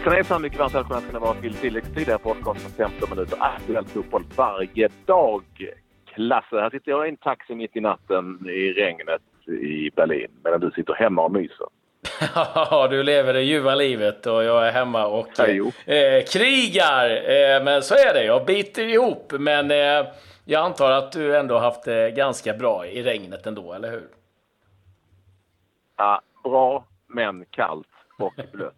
Hejsan hejsan! Mycket varmt välkomna ska ni vara till tilläggstid här podcasten 15 minuter aktuell fotboll varje dag. Klasse! Här sitter jag i en taxi mitt i natten i regnet i Berlin medan du sitter hemma och myser. Ja, du lever det ljuva livet och jag är hemma och eh, krigar. Eh, men så är det, jag biter ihop. Men eh, jag antar att du ändå haft det ganska bra i regnet ändå, eller hur? Ja, bra, men kallt och blött.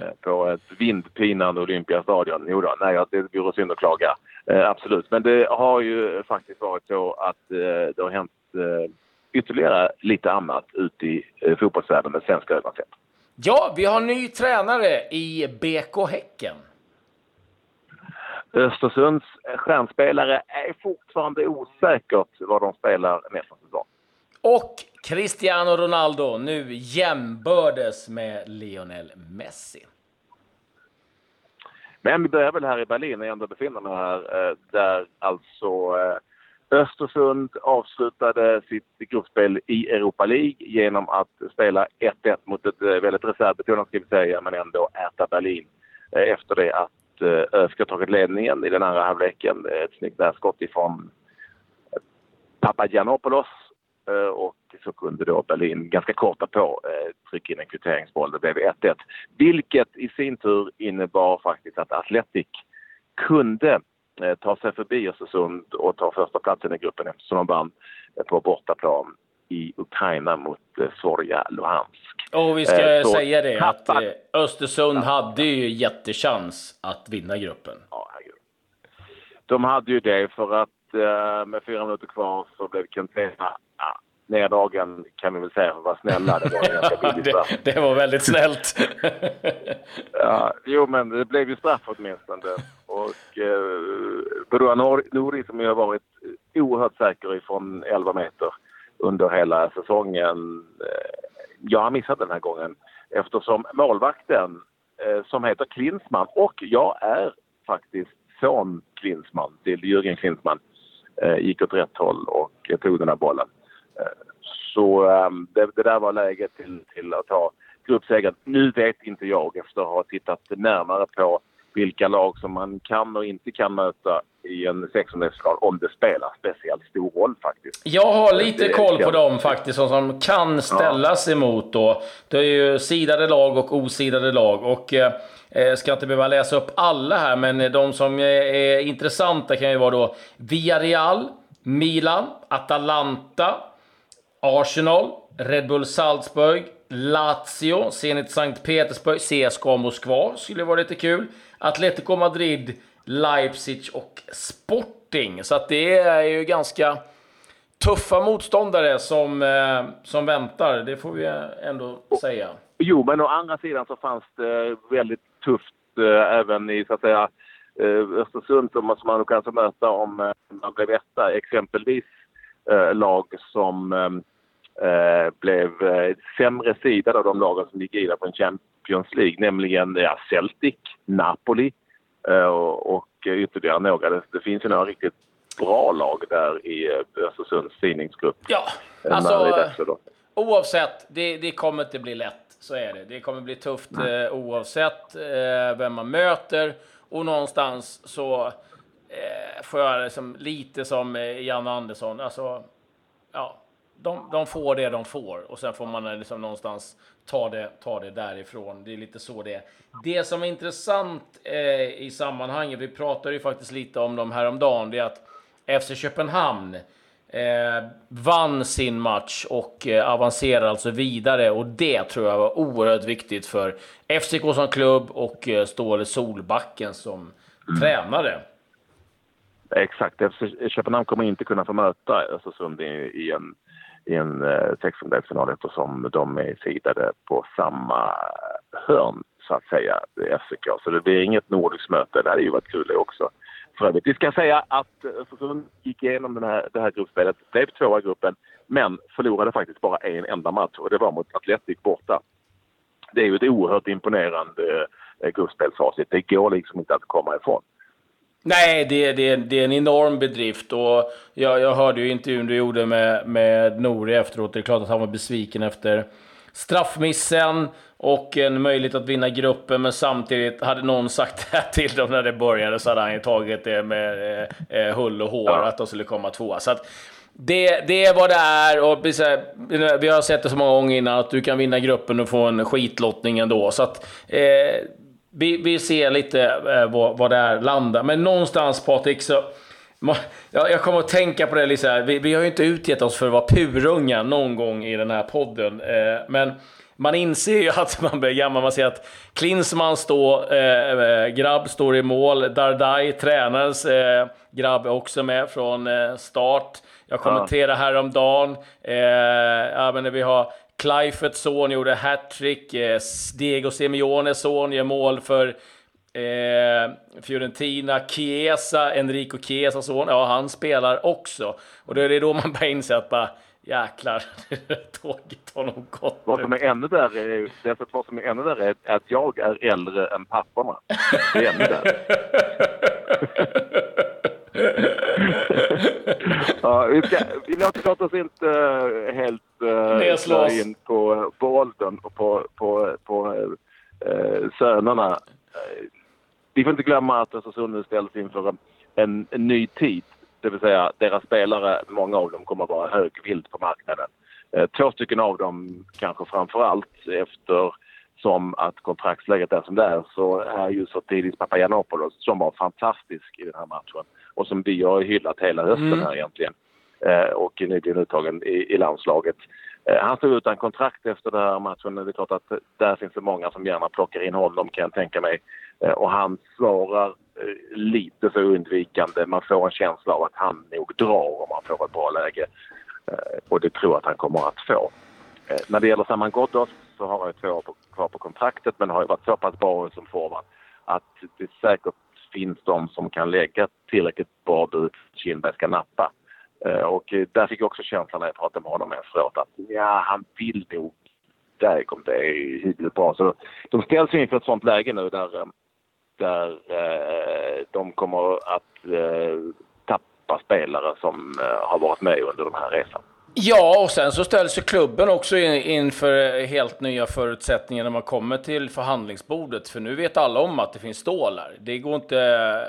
Eh, På ett vindpinande Olympiastadion. Jo då, nej, det vore synd att klaga. Eh, absolut. Men det har ju faktiskt varit så att eh, det har hänt eh, ytterligare lite annat ute i eh, fotbollsvärlden med svenska ögon. Ja, vi har ny tränare i BK Häcken. Östersunds stjärnspelare är fortfarande osäkert vad de spelar nästa säsong. Och Cristiano Ronaldo nu jämbördes med Lionel Messi. Men vi börjar väl här i Berlin, när jag ändå befinner mig här, eh, där alltså eh, Östersund avslutade sitt gruppspel i Europa League genom att spela 1-1 mot ett eh, väldigt reservbetonat, ska vi säga, men ändå äta Berlin efter det att ÖSK tagit ledningen i den andra halvleken. Ett snyggt skott ifrån Papagiannopoulos och så kunde då Berlin ganska kort på eh, trycka in en kvitteringsboll. Det blev 1-1. Vilket i sin tur innebar faktiskt att Atletic kunde eh, ta sig förbi Östersund och ta första platsen i gruppen eftersom de vann eh, på bortaplan i Ukraina mot eh, Zorja Luhansk. Och vi ska Eh, så säga det att eh, Östersund hade ju jättechans att vinna gruppen. Ja. De hade ju det för att eh, med fyra minuter kvar så blev Kentena ja, neddragen kan vi väl säga för att vara snälla. Det var ganska billig straff. det, det var väldigt snällt. Ja, jo, men det blev ju straff åtminstone. Och eh, Nor- Nouri som ju har varit oerhört säker ifrån 11 meter under hela säsongen. Eh, jag har missat den här gången eftersom målvakten eh, som heter Klinsmann och jag är faktiskt son Klinsmann till Jürgen Klinsmann eh, Eh, gick åt rätt håll och eh, tog den här bollen. Eh, så eh, det, det där var läget till, till att ta gruppsegern. Nu vet inte jag efter att ha tittat närmare på vilka lag som man kan och inte kan möta i en sexondelsfinal om det spelar speciellt stor roll faktiskt. Jag har lite koll på ja. dem faktiskt, som- som kan ställas emot då. Det är ju sidade lag och osidade lag. Och eh, eh, ska inte behöva läsa upp alla här, men de som är, är intressanta kan ju vara då Villarreal, Milan, Atalanta, Arsenal, Red Bull Salzburg, Lazio, Zenit Sankt Petersburg, CSKA Moskva skulle vara lite kul. Atletico Madrid, Leipzig och Sporting. Så att det är ju ganska tuffa motståndare som, eh, som väntar. Det får vi ändå säga. Jo, men å andra sidan så fanns det väldigt tufft eh, även i så att säga eh, Östersund som som man kanske möta om eh, man blev etta. Exempelvis eh, lag som eh, blev sämre sidade av de lagen som gick vidare på en Champions League, nämligen ja, Celtic, Napoli och, och ytterligare några. Det, finns ju några riktigt bra lag där i eh, Östersunds tidningsgrupp. Ja, eh, alltså oavsett, det, det kommer inte bli lätt. Så är det. Det kommer bli tufft eh, oavsett eh, vem man möter. Och någonstans så eh, får jag liksom lite som eh, Jan Andersson. Alltså, ja, de, de får det de får och sen får man eh, liksom någonstans ta det, ta det därifrån. Det är lite så det är. Det som är intressant eh, i sammanhanget, vi pratade ju faktiskt lite om dem häromdagen, det är att FC Köpenhamn eh, vann sin match och eh, avancerar alltså vidare och det tror jag var oerhört viktigt för FCK som klubb och eh, Ståle Solbacken som tränare. Exakt. Köpenhamn kommer inte kunna få möta Östersund i en, i en eh, sextondelsfinal eftersom de är sidade på samma hörn, så att säga, FCK. Så det blir inget nordiskt möte. Det hade ju varit kul det också. För övrigt, vi ska säga att Östersund gick igenom den här, det här gruppspelet, blev tvåa i gruppen, men förlorade faktiskt bara en enda match och det var mot Atletic borta. Det är ju ett oerhört imponerande eh, gruppspelsfacit. Det går liksom inte att komma ifrån. Nej, det, det, det är en enorm bedrift och jag, jag hörde ju intervjun du gjorde med, med Nori efteråt. Det är klart att han var besviken efter straffmissen och en möjlighet att vinna gruppen, men samtidigt hade någon sagt det här till dem när det började så hade han ju tagit det med eh, eh hull och hår att de skulle komma tvåa. Så att, det, det är vad det är och vi har sett det så många gånger innan att du kan vinna gruppen och få en skitlottning ändå. Så att, eh, vi, vi ser lite eh, vad, vad det är landar. Men någonstans Patrik så jag, jag kommer att tänka på det lite här. Vi, vi har ju inte utgett oss för att vara purunga någon gång i den här podden. Eh, men man inser ju att man blir gammal. Man ser att Klinsmann står, eh, eh, grabb står i mål. Dardai, tränarens eh, grabb, är också med från eh, start. Jag kommenterade häromdagen. Eh, ja, men vi har Kleiferts son gjorde hattrick. Eh, Diego Simeones son gör mål för Eh, Fiorentina, Chiesa, Enrico Chiesas son, ja han spelar också. Och då är det då man börjar inse att bara, jäklar, tåget har nog gått Vad som är ännu värre är, därför vad som är ännu värre är att jag är äldre än papporna. Det är ännu värre. ja, vi, ska, vi låter oss inte uh, helt uh, in på, på åldern och på, på, på uh, sönerna vi får inte glömma att Östersund nu ställs inför en, en, ny tid. Det vill säga deras spelare, många av dem kommer att vara högvilt på marknaden. Eh, två stycken av dem kanske framför allt eftersom att kontraktsläget är som det är så är ju Sotiris Papagiannopoulos som var fantastisk i den här matchen och som vi har hyllat hela hösten mm. här egentligen eh, och nyligen uttagen i, i landslaget. Eh, han stod utan kontrakt efter den här matchen. Det är klart att där finns det många som gärna plockar in honom kan jag tänka mig. Eh, och han svarar lite så undvikande. Man får en känsla av att han nog drar om han får ett bra läge. Och det tror jag att han kommer att få. När det gäller Saman Ghoddos så har han ju två år kvar på kontraktet men har ju varit så pass bra som forward att det säkert finns de som kan lägga tillräckligt bra bud Kindberg ska nappa. Eh, och där fick jag också känslan när jag pratade med honom efteråt att ja, han vill nog där kom det är hyggligt bra. Så de ställs inför ett sånt läge nu där, eh, där eh, de kommer att tappa spelare som har varit med under den här resan. Ja, och sen så ställs ju klubben också inför helt nya förutsättningar när man kommer till förhandlingsbordet. För nu vet alla om att det finns stålar. Det går inte,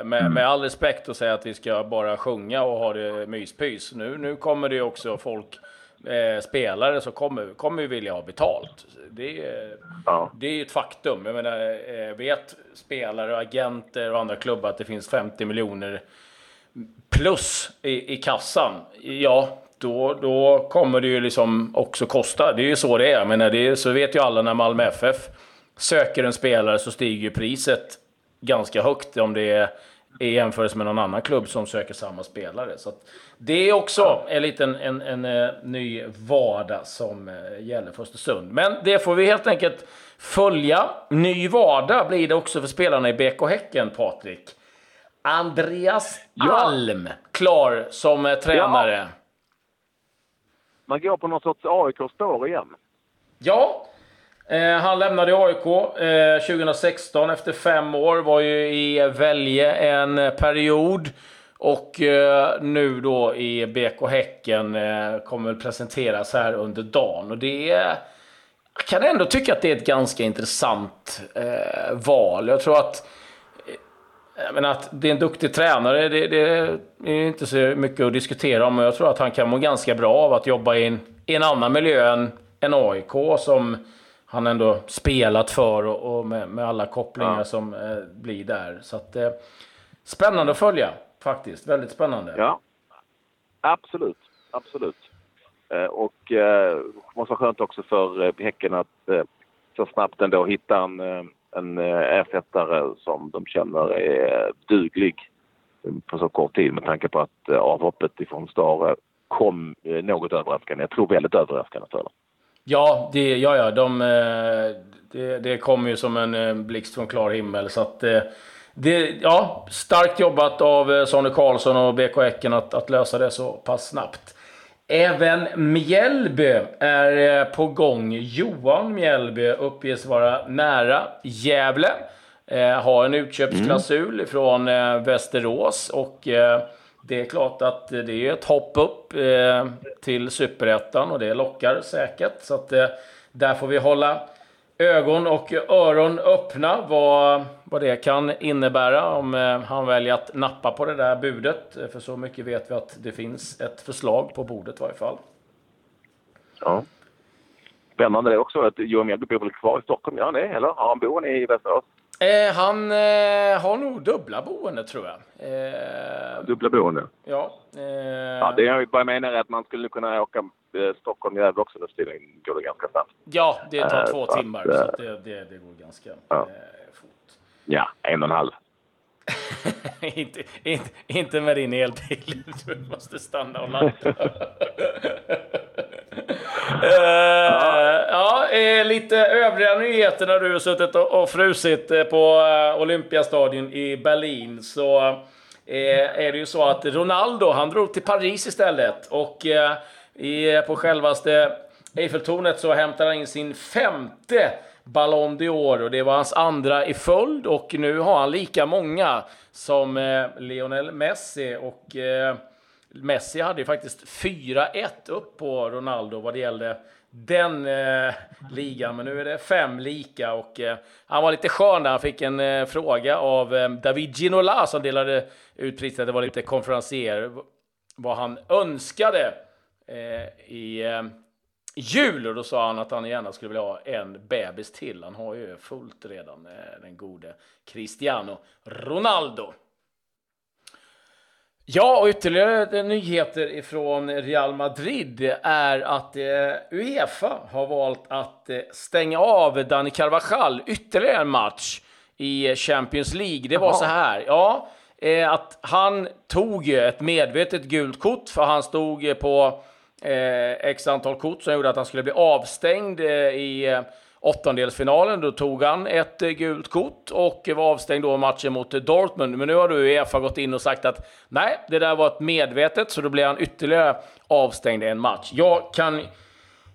med, mm. med all respekt, att säga att vi ska bara sjunga och ha det myspys. Nu, nu kommer det också folk, eh, spelare som kommer, kommer vilja ha betalt. Det, ja. det är ju ett faktum. Jag menar, eh, vet spelare, agenter och andra klubbar att det finns 50 miljoner plus i, i kassan, ja, då, då kommer det ju liksom också kosta. Det är ju så det är. Men det är, så vet ju alla när Malmö FF söker en spelare så stiger ju priset ganska högt om det är i jämförelse med någon annan klubb som söker samma spelare. Så det är också en liten en, en, en, eh, ny vardag som eh, gäller för Östersund. Men det får vi helt enkelt följa. Ny vardag blir det också för spelarna i BK Häcken, Patrik. Andreas. Alm, klar som eh, tränare. Ja man går på någon sorts AIK-spår igen. Ja, eh, han lämnade AIK eh, 2016 efter fem år. Var ju i Välje en period. Och eh, nu då i BK Häcken eh, kommer väl presenteras här under dagen. Och det är... Jag kan ändå tycka att det är ett ganska intressant eh, val. Jag tror att men att det är en duktig tränare, det, det, är inte så mycket att diskutera om. Jag tror att han kan må ganska bra av att jobba i en, i en annan miljö än, än AIK som han ändå spelat för och, och med, med, alla kopplingar ja. som eh, blir där. Så att, eh, spännande att följa faktiskt. Väldigt spännande. Ja, absolut. Absolut. Eh, och eh, måste vara skönt också för eh, Häcken att eh, så snabbt ändå hitta en eh, en eh, ersättare som de känner är duglig på så kort tid med tanke på att eh, avhoppet ifrån Stare kom eh, något överraskande. Jag tror väldigt överraskande för dem. Ja, det, ja, ja de, det, det kom ju som en blixt från klar himmel. Så att, det, ja, starkt jobbat av Sonny Karlsson och BK Häcken att, att lösa det så pass snabbt. Även Mjällby är eh, på gång. Johan Mjällby uppges vara nära Gävle. Eh, har en utköpsklausul mm. från eh, Västerås och eh, det är klart att det är ett hopp upp eh, till superettan och det lockar säkert. Så att, eh, där får vi hålla ögon och öron öppna vad, vad det kan innebära om eh, han väljer att nappa på det där budet. För så mycket vet vi att det finns ett förslag på bordet i varje fall. Ja. Spännande det också att Johan Mjällby bor väl kvar i Stockholm? Han det? Eller har han boende i Västerås? Eh, han eh, har nog dubbla boende, tror jag. Eh, dubbla boende? Ja. Eh, ja det jag bara menar är att man skulle kunna åka eh, Stockholm-Gävle också nu tiden går det ganska snabbt. Ja, det tar två timmar, att, så det, det, det, går ganska ja. fort. Ja, en och en halv. inte, inte, inte med din elbil. Du måste stanna och ladda. Uh, ja, eh, lite övriga nyheter när du har suttit och, och frusit eh, på uh, Olympiastadion i Berlin. Så uh, är det ju så att Ronaldo, han drog till Paris istället. Och i, på självaste Eiffeltornet så hämtade han in sin femte Ballon d'Or och det var hans andra i följd och nu har han lika många som eh, Lionel Messi och eh, Messi hade ju faktiskt 4-1 upp på Ronaldo vad det gällde den eh, ligan, men nu är det fem lika och eh, han var lite skön när han fick en eh, fråga av eh, David Ginola som delade ut priset. Det var lite konferencier vad han önskade eh, i eh, jul och då sa han att han gärna skulle vilja ha en bebis till. Han har ju fullt redan, eh, den gode Cristiano Ronaldo. Ja, och ytterligare nyheter ifrån Real Madrid är att eh, Uefa har valt att eh, stänga av Dani Carvajal ytterligare en match i Champions League. Det var Aha. så här, ja, att han tog ett medvetet gult kort för han stod på x antal kort som gjorde att han skulle bli avstängd i åttondelsfinalen. Då tog han ett eh, gult kort och var avstängd då matchen mot Dortmund. Men nu har du Uefa gått in och sagt att nej, det där var ett medvetet, så då blir han ytterligare avstängd i en match. Jag kan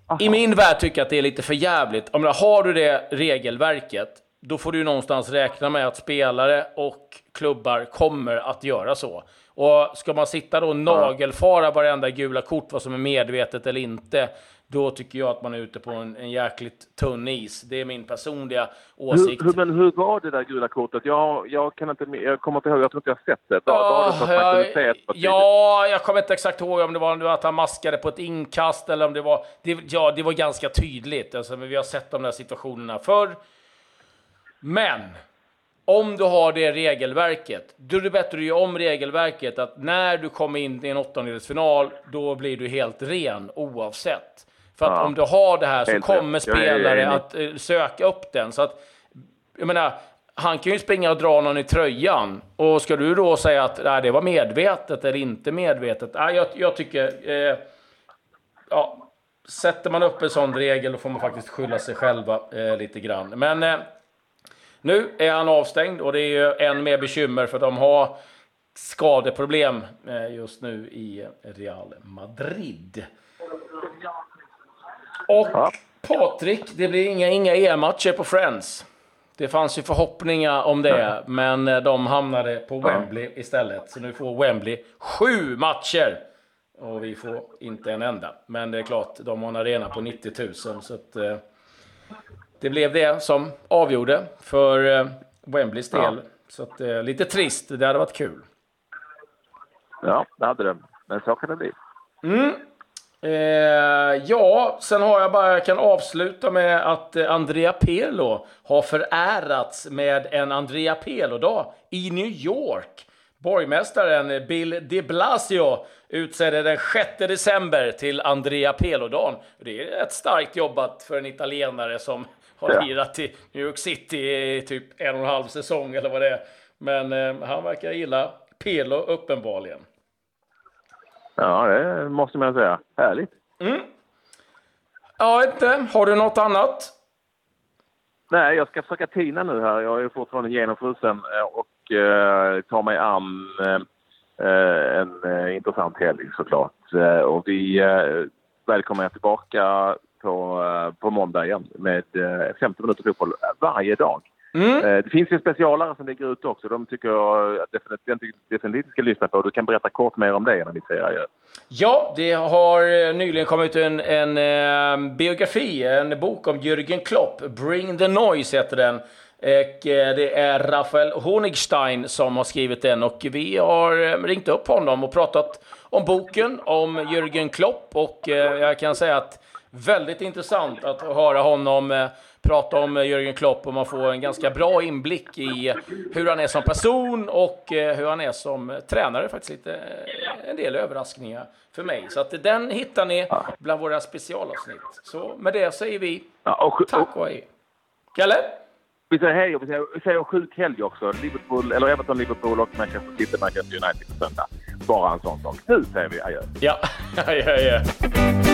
Aha. i min värld tycka att det är lite för jävligt. Om har du det regelverket, då får du någonstans räkna med att spelare och klubbar kommer att göra så. Och ska man sitta då och nagelfara varenda gula kort, vad som är medvetet eller inte, då tycker jag att man är ute på en, en jäkligt tunn is. Det är min personliga åsikt. Hur, hur, men hur var det där gula kortet? Jag, jag, kan inte, jag kommer inte ihåg, jag tror inte jag har sett det. Var, oh, var det jag, ja, jag kommer inte exakt ihåg om det var att han maskade på ett inkast eller om det var... Det, ja, det var ganska tydligt. Alltså, vi har sett de där situationerna förr. Men om du har det regelverket, då är det bättre att göra om regelverket. Att när du kommer in i en åttondelsfinal, då blir du helt ren oavsett. För att ja. om du har det här så Helt kommer rätt. spelare att uh, söka upp den. Så att, jag menar, han kan ju springa och dra någon i tröjan. Och ska du då säga att nej, det var medvetet eller inte medvetet? Nej, jag, jag tycker... Eh, ja, sätter man upp en sån regel då får man faktiskt skylla sig själva eh, lite grann. Men eh, nu är han avstängd och det är ju än mer bekymmer för de har skadeproblem eh, just nu i Real Madrid. Och ja. Patrik, det blir inga, inga EM-matcher på Friends. Det fanns ju förhoppningar om det, men eh, de hamnade på Wembley istället. Så nu får Wembley sju matcher. Och vi får inte en enda. Men det är klart, de har en arena på 90 000. Så att, eh, det blev det som avgjorde för eh, Wembleys del. Ja. Så att, eh, lite trist. Det hade varit kul. Ja, det hade det. Men så kan det bli. Mm. Eh, ja, sen har jag bara, jag kan avsluta med att eh, Andrea Pirlo har förärats med en Andrea Pirlo-dag i New York. Borgmästaren Bill de Blasio utsedde den 6 december till Andrea Pirlo-dagen. Det är ett starkt jobbat för en italienare som har lirat i New York City i typ en och en halv säsong eller vad det är. Men eh, han verkar gilla Pirlo uppenbarligen. Ja, det måste man säga. Härligt. Mm. Ja, inte. Har du något annat? Nej, jag ska försöka tina nu här. Jag är fortfarande genomfrusen eh, och eh, tar mig an eh, en eh, intressant helg såklart. Eh, och vi eh, välkomnar er tillbaka på, eh, på måndag igen med 50 minuter fotboll varje dag. Mm. Eh, det finns ju specialare som ligger ute också. De tycker jag definitivt, definitivt ska lyssna på. Du kan berätta kort mer om det när vi säger. Ja, det har eh, nyligen kommit en, en, en eh, biografi, en bok om Jürgen Klopp. Bring the Noise heter den. Och det är Rafael Honigstein som har skrivit den och vi har ringt upp honom och pratat om boken, om Jürgen Klopp och jag kan säga att väldigt intressant att höra honom prata om eh, Jörgen Klopp och man får en ganska bra inblick i hur han är som person och eh, hur han är som tränare. Faktiskt lite, eh, en del överraskningar för mig. Så att den hittar ni bland våra specialavsnitt. Så med det säger vi tack och hej. Kalle? Vi säger hej och vi säger, vi säger sjuk helg också. Liverpool, eller Everton, Liverpool och Manchester City, Manchester United på söndag. Bara en sån sak. Nu säger vi adjö. Ja, adjö, adjö.